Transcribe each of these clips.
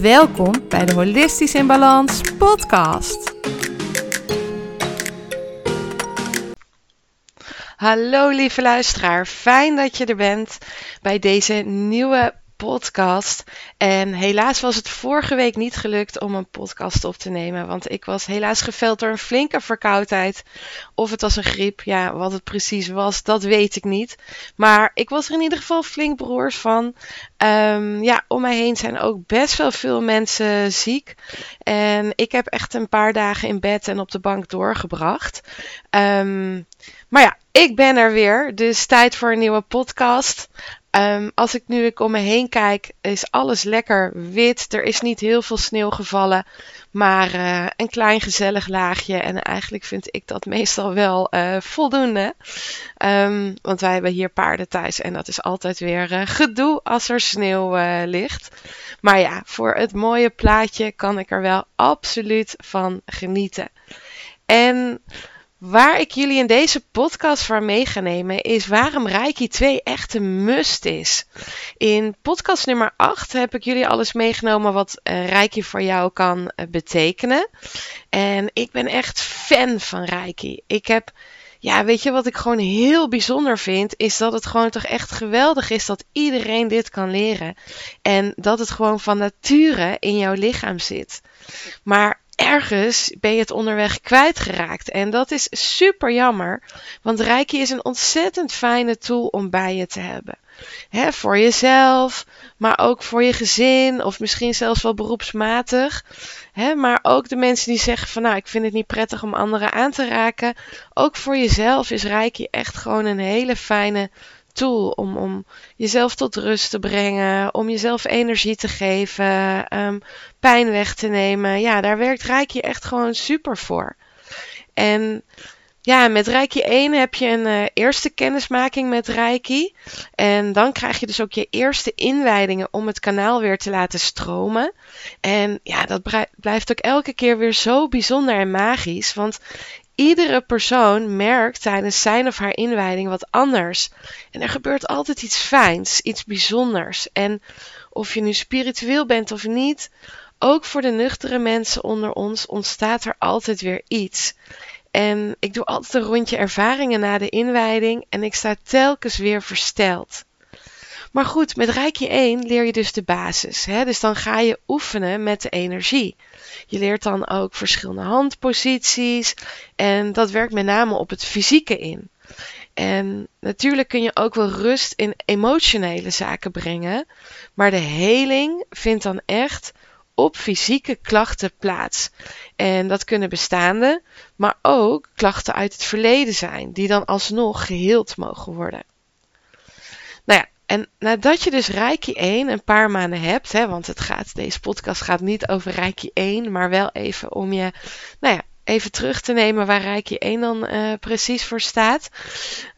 Welkom bij de Holistisch in Balans podcast. Hallo lieve luisteraar, fijn dat je er bent bij deze nieuwe podcast. En helaas was het vorige week niet gelukt om een podcast op te nemen. Want ik was helaas geveld door een flinke verkoudheid. Of het was een griep. Ja, wat het precies was, dat weet ik niet. Maar ik was er in ieder geval flink broers van. Um, ja, om mij heen zijn ook best wel veel mensen ziek. En ik heb echt een paar dagen in bed en op de bank doorgebracht. Um, maar ja, ik ben er weer. Dus tijd voor een nieuwe podcast. Um, als ik nu ik om me heen kijk, is alles lekker wit. Er is niet heel veel sneeuw gevallen, maar uh, een klein gezellig laagje. En eigenlijk vind ik dat meestal wel uh, voldoende. Um, want wij hebben hier paarden thuis en dat is altijd weer uh, gedoe als er sneeuw ligt. Maar ja, voor het mooie plaatje kan ik er wel absoluut van genieten. En Waar ik jullie in deze podcast voor mee ga nemen is waarom Reiki 2 echt een must is. In podcast nummer 8 heb ik jullie alles meegenomen wat uh, Reiki voor jou kan uh, betekenen. En ik ben echt fan van Reiki. Ik heb ja, weet je wat ik gewoon heel bijzonder vind? Is dat het gewoon toch echt geweldig is dat iedereen dit kan leren. En dat het gewoon van nature in jouw lichaam zit. Maar ergens ben je het onderweg kwijtgeraakt. En dat is super jammer, want Reiki is een ontzettend fijne tool om bij je te hebben. He, voor jezelf, maar ook voor je gezin of misschien zelfs wel beroepsmatig. He, maar ook de mensen die zeggen van nou ik vind het niet prettig om anderen aan te raken. Ook voor jezelf is Reiki echt gewoon een hele fijne tool om, om jezelf tot rust te brengen, om jezelf energie te geven, um, pijn weg te nemen. Ja, daar werkt Reiki echt gewoon super voor. En ja, met Reiki 1 heb je een uh, eerste kennismaking met Reiki. En dan krijg je dus ook je eerste inwijdingen om het kanaal weer te laten stromen. En ja, dat blijft ook elke keer weer zo bijzonder en magisch. Want Iedere persoon merkt tijdens zijn of haar inwijding wat anders. En er gebeurt altijd iets fijns, iets bijzonders. En of je nu spiritueel bent of niet, ook voor de nuchtere mensen onder ons ontstaat er altijd weer iets. En ik doe altijd een rondje ervaringen na de inwijding en ik sta telkens weer versteld. Maar goed, met Rijkje 1 leer je dus de basis. Hè? Dus dan ga je oefenen met de energie. Je leert dan ook verschillende handposities en dat werkt met name op het fysieke in. En natuurlijk kun je ook wel rust in emotionele zaken brengen, maar de heling vindt dan echt op fysieke klachten plaats. En dat kunnen bestaande, maar ook klachten uit het verleden zijn, die dan alsnog geheeld mogen worden. Nou ja, en nadat je dus Reiki 1 een paar maanden hebt, hè, want het gaat, deze podcast gaat niet over Reiki 1, maar wel even om je, nou ja, even terug te nemen waar Reiki 1 dan uh, precies voor staat.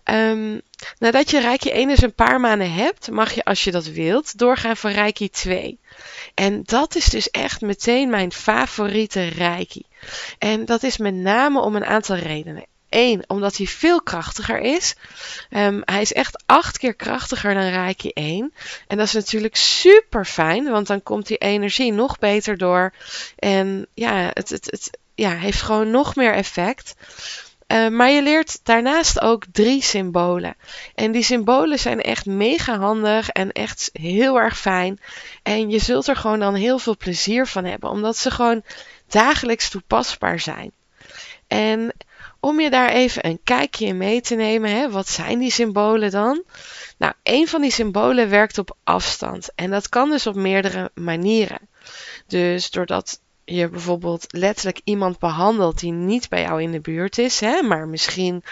Um, nadat je Reiki 1 dus een paar maanden hebt, mag je als je dat wilt doorgaan voor Reiki 2. En dat is dus echt meteen mijn favoriete Reiki. En dat is met name om een aantal redenen. Eén, omdat hij veel krachtiger is. Um, hij is echt acht keer krachtiger dan Reiki 1. En dat is natuurlijk super fijn, want dan komt die energie nog beter door. En ja, het, het, het ja, heeft gewoon nog meer effect. Uh, maar je leert daarnaast ook drie symbolen. En die symbolen zijn echt mega handig en echt heel erg fijn. En je zult er gewoon dan heel veel plezier van hebben, omdat ze gewoon dagelijks toepasbaar zijn. En om je daar even een kijkje in mee te nemen, hè, wat zijn die symbolen dan? Nou, een van die symbolen werkt op afstand en dat kan dus op meerdere manieren. Dus doordat je bijvoorbeeld letterlijk iemand behandelt die niet bij jou in de buurt is, hè, maar misschien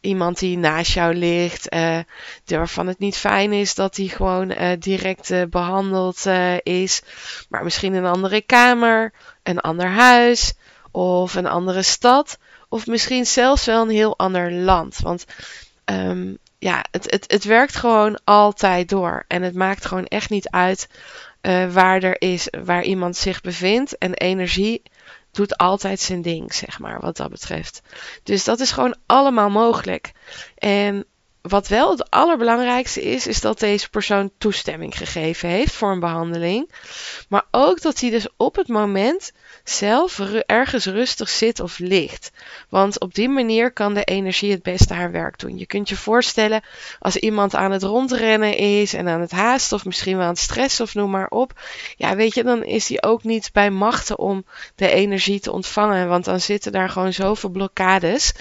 iemand die naast jou ligt, uh, waarvan het niet fijn is dat hij gewoon uh, direct behandeld is, maar misschien een andere kamer, een ander huis of een andere stad, of misschien zelfs wel een heel ander land. Want um, ja, het, het, het werkt gewoon altijd door. En het maakt gewoon echt niet uit uh, waar er is, waar iemand zich bevindt. En energie doet altijd zijn ding, zeg maar, wat dat betreft. Dus dat is gewoon allemaal mogelijk. En wat wel het allerbelangrijkste is, is dat deze persoon toestemming gegeven heeft voor een behandeling. Maar ook dat hij dus op het moment zelf ergens rustig zit of ligt. Want op die manier kan de energie het beste haar werk doen. Je kunt je voorstellen als iemand aan het rondrennen is en aan het haasten of misschien wel aan het stressen of noem maar op. Ja, weet je, dan is hij ook niet bij machten om de energie te ontvangen. Want dan zitten daar gewoon zoveel blokkades.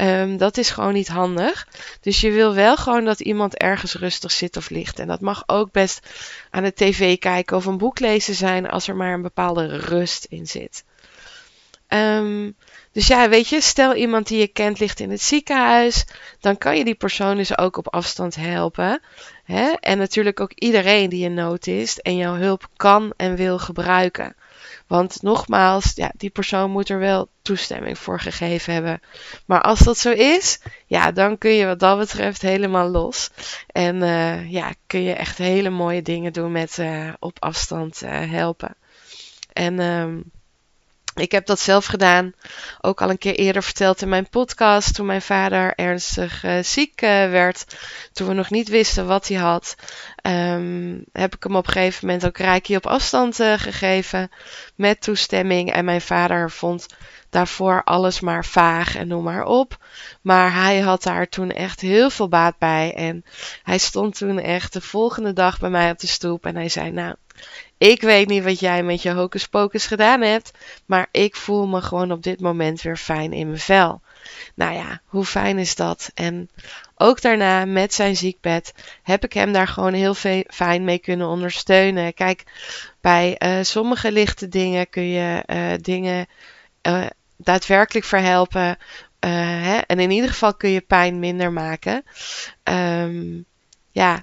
Um, dat is gewoon niet handig. Dus je wil wel gewoon dat iemand ergens rustig zit of ligt. En dat mag ook best aan de tv kijken of een boek lezen zijn als er maar een bepaalde rust in zit. Um, dus ja, weet je, stel iemand die je kent ligt in het ziekenhuis, dan kan je die persoon dus ook op afstand helpen. Hè? En natuurlijk ook iedereen die in nood is en jouw hulp kan en wil gebruiken. Want nogmaals, ja, die persoon moet er wel toestemming voor gegeven hebben. Maar als dat zo is, ja, dan kun je wat dat betreft helemaal los. En uh, ja, kun je echt hele mooie dingen doen met uh, op afstand uh, helpen. En um, ik heb dat zelf gedaan, ook al een keer eerder verteld in mijn podcast, toen mijn vader ernstig uh, ziek uh, werd, toen we nog niet wisten wat hij had, um, heb ik hem op een gegeven moment ook reiki op afstand uh, gegeven, met toestemming. En mijn vader vond daarvoor alles maar vaag en noem maar op. Maar hij had daar toen echt heel veel baat bij. En hij stond toen echt de volgende dag bij mij op de stoep en hij zei, nou, ik weet niet wat jij met je hocus pocus gedaan hebt, maar ik voel me gewoon op dit moment weer fijn in mijn vel. Nou ja, hoe fijn is dat? En ook daarna met zijn ziekbed heb ik hem daar gewoon heel fijn mee kunnen ondersteunen. Kijk, bij uh, sommige lichte dingen kun je uh, dingen uh, daadwerkelijk verhelpen. Hè? En in ieder geval kun je pijn minder maken. Um, ja,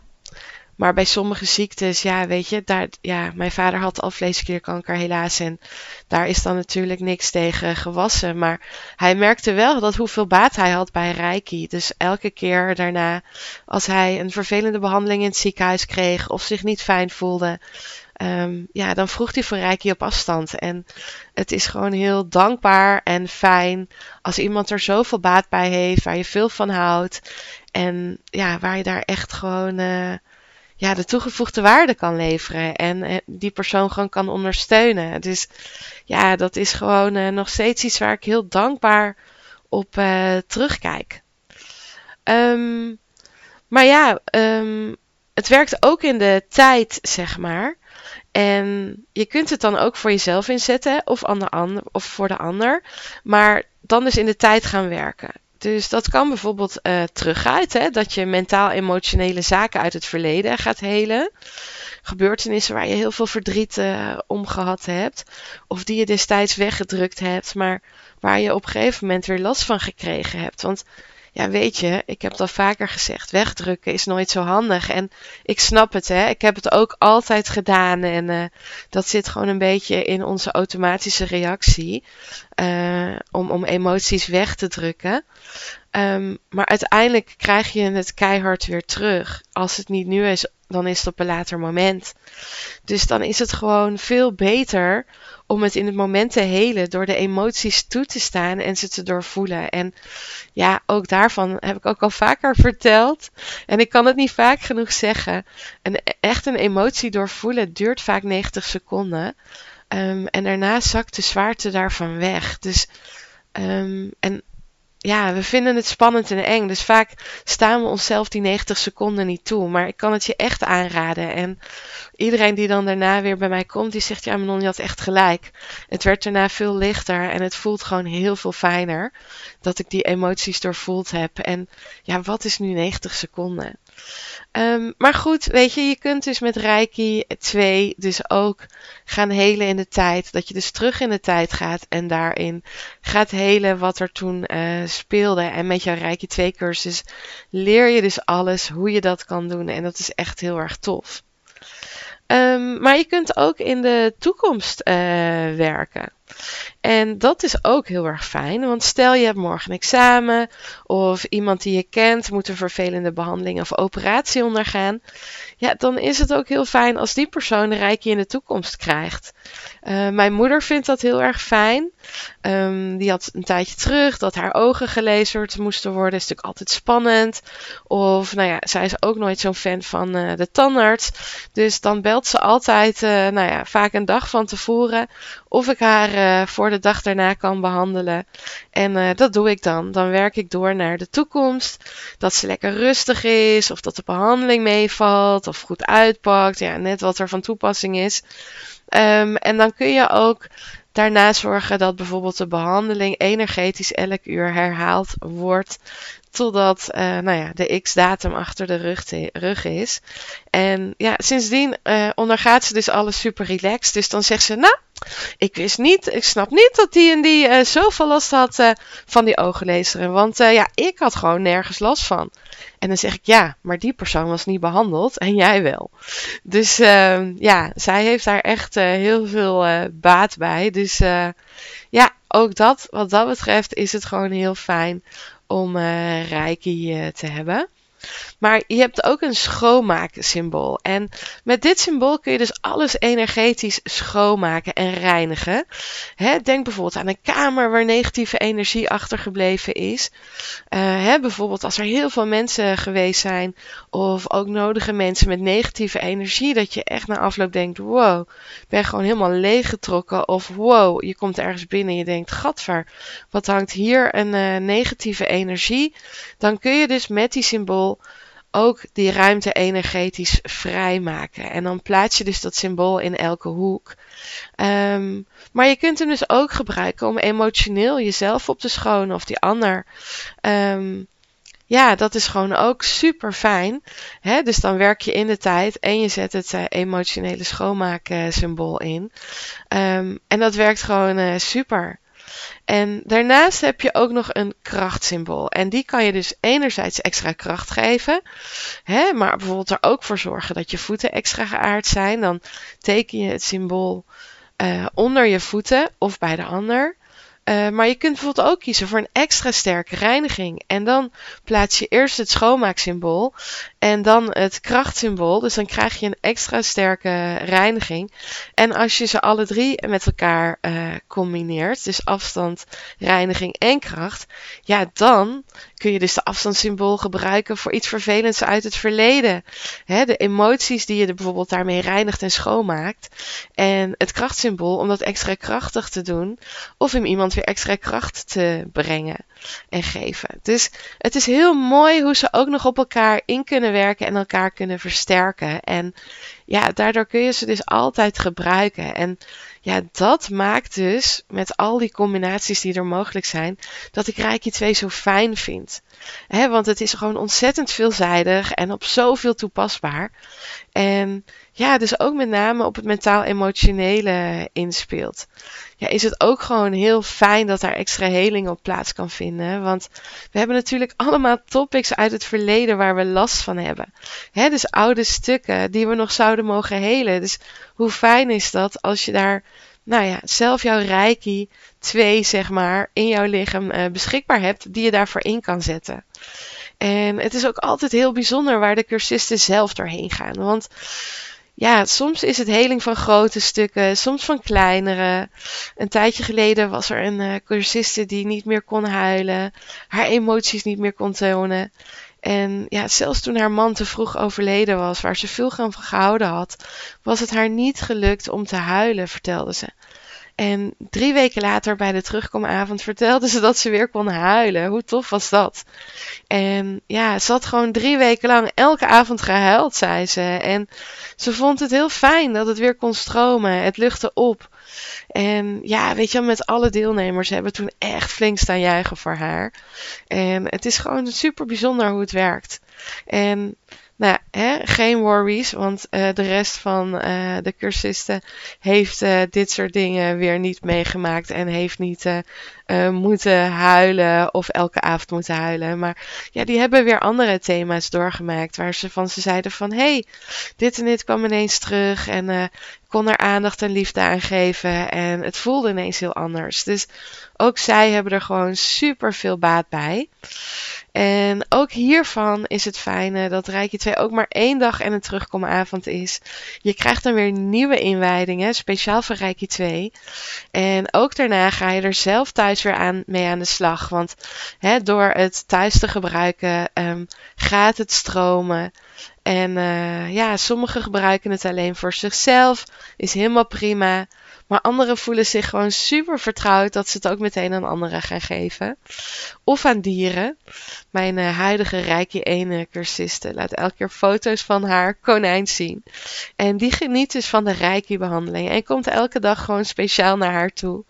maar bij sommige ziektes, ja, weet je, daar, ja, mijn vader had alvleesklierkanker helaas. En daar is dan natuurlijk niks tegen gewassen. Maar hij merkte wel dat hoeveel baat hij had bij Reiki. Dus elke keer daarna, als hij een vervelende behandeling in het ziekenhuis kreeg of zich niet fijn voelde, um, ja, dan vroeg hij voor Reiki op afstand. En het is gewoon heel dankbaar en fijn als iemand er zoveel baat bij heeft, waar je veel van houdt. En ja, waar je daar echt gewoon. Uh, ja, de toegevoegde waarde kan leveren en eh, die persoon gewoon kan ondersteunen. Dus ja, dat is gewoon uh, nog steeds iets waar ik heel dankbaar op uh, terugkijk. Um, maar ja, um, het werkt ook in de tijd, zeg maar. En je kunt het dan ook voor jezelf inzetten of, ander, of voor de ander. Maar dan dus in de tijd gaan werken. Dus dat kan bijvoorbeeld uh, teruggaan, hè, dat je mentaal-emotionele zaken uit het verleden gaat helen. Gebeurtenissen waar je heel veel verdriet uh, om gehad hebt. Of die je destijds weggedrukt hebt, maar waar je op een gegeven moment weer last van gekregen hebt. Want ja, weet je, ik heb al vaker gezegd, wegdrukken is nooit zo handig. En ik snap het, hè. Ik heb het ook altijd gedaan en uh, dat zit gewoon een beetje in onze automatische reactie uh, om, om emoties weg te drukken. Um, maar uiteindelijk krijg je het keihard weer terug. Als het niet nu is, dan is het op een later moment. Dus dan is het gewoon veel beter om het in het moment te helen door de emoties toe te staan en ze te doorvoelen. En ja, ook daarvan heb ik ook al vaker verteld. En ik kan het niet vaak genoeg zeggen. Een, echt een emotie doorvoelen duurt vaak 90 seconden. Um, en daarna zakt de zwaarte daarvan weg. Dus, um, en ja, we vinden het spannend en eng. Dus vaak staan we onszelf die 90 seconden niet toe. Maar ik kan het je echt aanraden. En iedereen die dan daarna weer bij mij komt, die zegt: Ja, Manon, je had echt gelijk. Het werd daarna veel lichter en het voelt gewoon heel veel fijner dat ik die emoties doorvoeld heb. En ja, wat is nu 90 seconden? Ehm, maar goed, weet je, je kunt dus met Reiki 2 dus ook gaan helen in de tijd. Dat je dus terug in de tijd gaat en daarin gaat helen wat er toen uh, speelde. En met jouw Reiki 2 cursus leer je dus alles hoe je dat kan doen. En dat is echt heel erg tof. Um, maar je kunt ook in de toekomst uh, werken. En dat is ook heel erg fijn, want stel je hebt morgen een examen of iemand die je kent moet een vervelende behandeling of operatie ondergaan. Ja, dan is het ook heel fijn als die persoon een rijkje in de toekomst krijgt. Uh, mijn moeder vindt dat heel erg fijn. Um, die had een tijdje terug dat haar ogen gelezerd moesten worden. Is natuurlijk altijd spannend. Of, nou ja, zij is ook nooit zo'n fan van uh, de tandarts. Dus dan belt ze altijd, uh, nou ja, vaak een dag van tevoren. Of ik haar voor de dag daarna kan behandelen. En dat doe ik dan. Dan werk ik door naar de toekomst. Dat ze lekker rustig is. Of dat de behandeling meevalt. Of goed uitpakt. Ja, net wat er van toepassing is. Um, en dan kun je ook daarna zorgen dat bijvoorbeeld de behandeling energetisch elk uur herhaald wordt. Totdat uh, nou ja, de x-datum achter de rug, rug, is. En ja, sindsdien uh, ondergaat ze dus alles super relaxed. Dus dan zegt ze, nou, ik wist niet, ik snap niet dat die en die uh, zoveel last had van die ooglezeren. Want ja, ik had gewoon nergens last van. En dan zeg ik ja, maar die persoon was niet behandeld en jij wel. Dus ehm, ja, zij heeft daar echt heel veel baat bij. Dus ja, ook dat, wat dat betreft, is het gewoon heel fijn om Reiki te hebben. Maar je hebt ook een schoonmaaksymbool. En met dit symbool kun je dus alles energetisch schoonmaken en reinigen. denk bijvoorbeeld aan een kamer waar negatieve energie achtergebleven is. Uh, bijvoorbeeld als er heel veel mensen geweest zijn, of ook nodige mensen met negatieve energie, dat je echt na afloop denkt: wow, ik ben gewoon helemaal leeggetrokken. Of wow, je komt ergens binnen en je denkt: gadver, wat hangt hier een uh, negatieve energie? Dan kun je dus met die symbool ook die ruimte energetisch vrijmaken. En dan plaats je dus dat symbool in elke hoek. Um, maar je kunt hem dus ook gebruiken om emotioneel jezelf op te schonen of die ander. Um, ja, dat is gewoon ook super fijn. Dus dan werk je in de tijd en je zet het uh, emotionele schoonmaken symbool in. Um, en dat werkt gewoon uh, super. En daarnaast heb je ook nog een krachtsymbool. En die kan je dus enerzijds extra kracht geven, hè, maar bijvoorbeeld er ook voor zorgen dat je voeten extra geaard zijn. Dan teken je het symbool uh, onder je voeten of bij de ander. Uh, maar je kunt bijvoorbeeld ook kiezen voor een extra sterke reiniging. En dan plaats je eerst het schoonmaaksymbool en dan het krachtsymbool. Dus dan krijg je een extra sterke reiniging. En als je ze alle drie met elkaar uh, combineert, dus afstand, reiniging en kracht, ja, dan kun je dus de afstandssymbool gebruiken voor iets vervelends uit het verleden. de emoties die je er bijvoorbeeld daarmee reinigt en schoonmaakt. En het krachtsymbool om dat extra krachtig te doen. Of om iemand weer extra kracht te brengen en geven. Dus het is heel mooi hoe ze ook nog op elkaar in kunnen werken en elkaar kunnen versterken. En ja, daardoor kun je ze dus altijd gebruiken. En ja, dat maakt dus met al die combinaties die er mogelijk zijn, dat ik Reiki 2 zo fijn vind. He, want het is gewoon ontzettend veelzijdig en op zoveel toepasbaar. En ja, dus ook met name op het mentaal-emotionele inspeelt. Ja, is het ook gewoon heel fijn dat daar extra heling op plaats kan vinden. Want we hebben natuurlijk allemaal topics uit het verleden waar we last van hebben. Hè, dus oude stukken die we nog zouden mogen helen. Dus hoe fijn is dat als je daar, nou ja, zelf jouw reiki 2, zeg maar, in jouw lichaam uh, beschikbaar hebt, die je daarvoor in kan zetten. En het is ook altijd heel bijzonder waar de cursisten zelf doorheen gaan. Want ja, soms is het heling van grote stukken, soms van kleinere. Een tijdje geleden was er een uh, cursiste die niet meer kon huilen, haar emoties niet meer kon tonen. En ja, zelfs toen haar man te vroeg overleden was, waar ze veel van gehouden had, was het haar niet gelukt om te huilen, vertelde ze. En drie weken later, bij de terugkomavond, vertelde ze dat ze weer kon huilen. Hoe tof was dat? En ja, ze had gewoon drie weken lang elke avond gehuild, zei ze. En ze vond het heel fijn dat het weer kon stromen. Het luchtte op. En ja, weet je, met alle deelnemers hebben toen echt flink staan juichen voor haar. En het is gewoon super bijzonder hoe het werkt. En Nou, hè, geen worries, want uh, de rest van uh, de cursisten heeft uh, dit soort dingen weer niet meegemaakt en heeft niet moeten huilen of elke avond moeten huilen. Maar ja, die hebben weer andere thema's doorgemaakt waar ze van ze zeiden van hey, dit en dit kwam ineens terug en kon er aandacht en liefde aan geven en het voelde ineens heel anders. Dus ook zij hebben er gewoon super veel baat bij. En ook hiervan is het fijne dat Rijkje 2 ook maar één dag en een terugkomavond is. Je krijgt dan weer nieuwe inwijdingen, speciaal voor Rijkje 2. En ook daarna ga je er zelf thuis weer aan, mee aan de slag. Want hè, door het thuis te gebruiken um, gaat het stromen. En uh, ja, sommigen gebruiken het alleen voor zichzelf. Is helemaal prima. Maar anderen voelen zich gewoon super vertrouwd dat ze het ook meteen aan anderen gaan geven. Of aan dieren. Mijn uh, huidige Rijkje ene cursiste laat elke keer foto's van haar konijn zien. En die geniet dus van de Rijkje behandeling. En komt elke dag gewoon speciaal naar haar toe.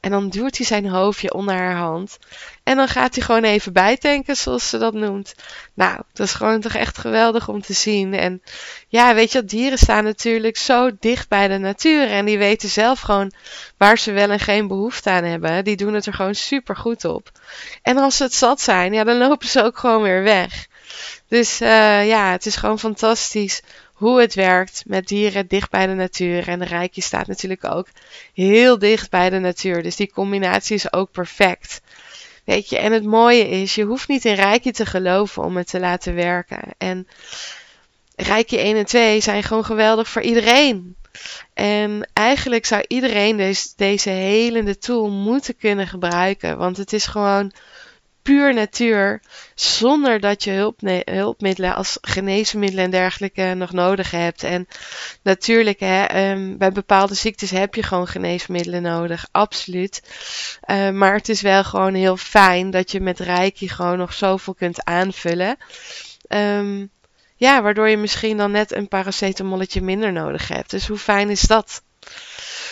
En dan duwt hij zijn hoofdje onder haar hand. En dan gaat hij gewoon even bijtanken, zoals ze dat noemt. Nou, dat is gewoon toch echt geweldig om te zien. En ja, weet je, dieren staan natuurlijk zo dicht bij de natuur. En die weten zelf gewoon waar ze wel en geen behoefte aan hebben. Die doen het er gewoon super goed op. En als ze het zat zijn, ja, dan lopen ze ook gewoon weer weg. Dus uh, ja, het is gewoon fantastisch hoe het werkt met dieren dicht bij de natuur. En de rijkje staat natuurlijk ook heel dicht bij de natuur. Dus die combinatie is ook perfect. Weet je, en het mooie is, je hoeft niet in Rijkje te geloven om het te laten werken. En Rijkje 1 en 2 zijn gewoon geweldig voor iedereen. En eigenlijk zou iedereen deze, deze helende tool moeten kunnen gebruiken. Want het is gewoon puur natuur, zonder dat je hulpmiddelen als geneesmiddelen en dergelijke nog nodig hebt. En natuurlijk, hè, um, bij bepaalde ziektes heb je gewoon geneesmiddelen nodig, absoluut. Uh, maar het is wel gewoon heel fijn dat je met Reiki gewoon nog zoveel kunt aanvullen. Um, ja, waardoor je misschien dan net een paracetamolletje minder nodig hebt. Dus hoe fijn is dat?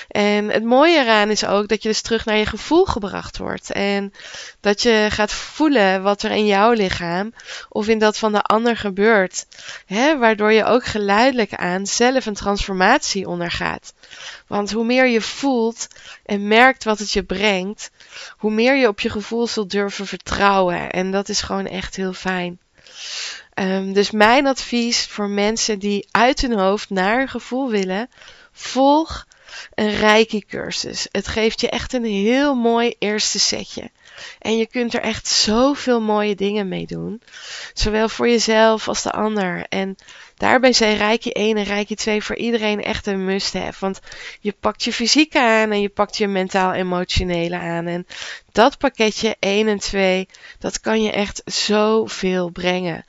En het mooie eraan is ook dat je dus terug naar je gevoel gebracht wordt. En dat je gaat voelen wat er in jouw lichaam of in dat van de ander gebeurt. Hè? Waardoor je ook geleidelijk aan zelf een transformatie ondergaat. Want hoe meer je voelt en merkt wat het je brengt, hoe meer je op je gevoel zult durven vertrouwen. En dat is gewoon echt heel fijn. Um, dus mijn advies voor mensen die uit hun hoofd naar hun gevoel willen, volg een Reiki cursus. Het geeft je echt een heel mooi eerste setje. En je kunt er echt zoveel mooie dingen mee doen. Zowel voor jezelf als de ander. En daarbij zijn Reiki 1 en Reiki 2 voor iedereen echt een must-have. Want je pakt je fysieke aan en je pakt je mentaal-emotionele aan. En dat pakketje 1 en 2, dat kan je echt zoveel brengen.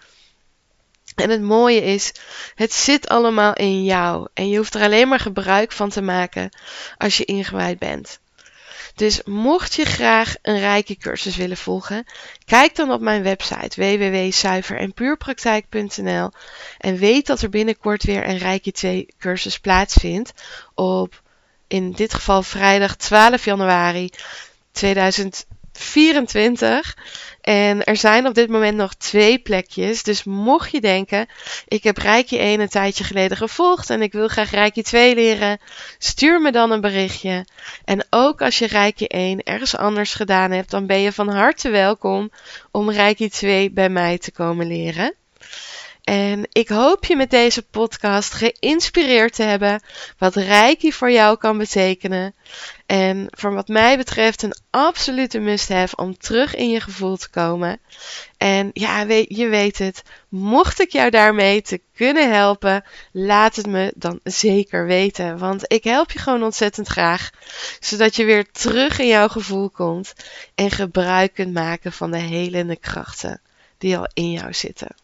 En het mooie is, het zit allemaal in jou en je hoeft er alleen maar gebruik van te maken als je ingewijd bent. Dus mocht je graag een rijke cursus willen volgen, kijk dan op mijn website www.zuiverenpuurpraktijk.nl en weet dat er binnenkort weer een rijke 2 cursus plaatsvindt op in dit geval vrijdag 12 januari 2024. En er zijn op dit moment nog twee plekjes. Dus mocht je denken, ik heb Rijkje 1 een tijdje geleden gevolgd en ik wil graag Rijkje 2 leren, stuur me dan een berichtje. En ook als je Rijkje 1 ergens anders gedaan hebt, dan ben je van harte welkom om Rijkje 2 bij mij te komen leren. En ik hoop je met deze podcast geïnspireerd te hebben wat Reiki voor jou kan betekenen. En voor wat mij betreft een absolute must-have om terug in je gevoel te komen. En ja, je weet het, mocht ik jou daarmee te kunnen helpen, laat het me dan zeker weten. Want ik help je gewoon ontzettend graag, zodat je weer terug in jouw gevoel komt en gebruik kunt maken van de helende krachten die al in jou zitten.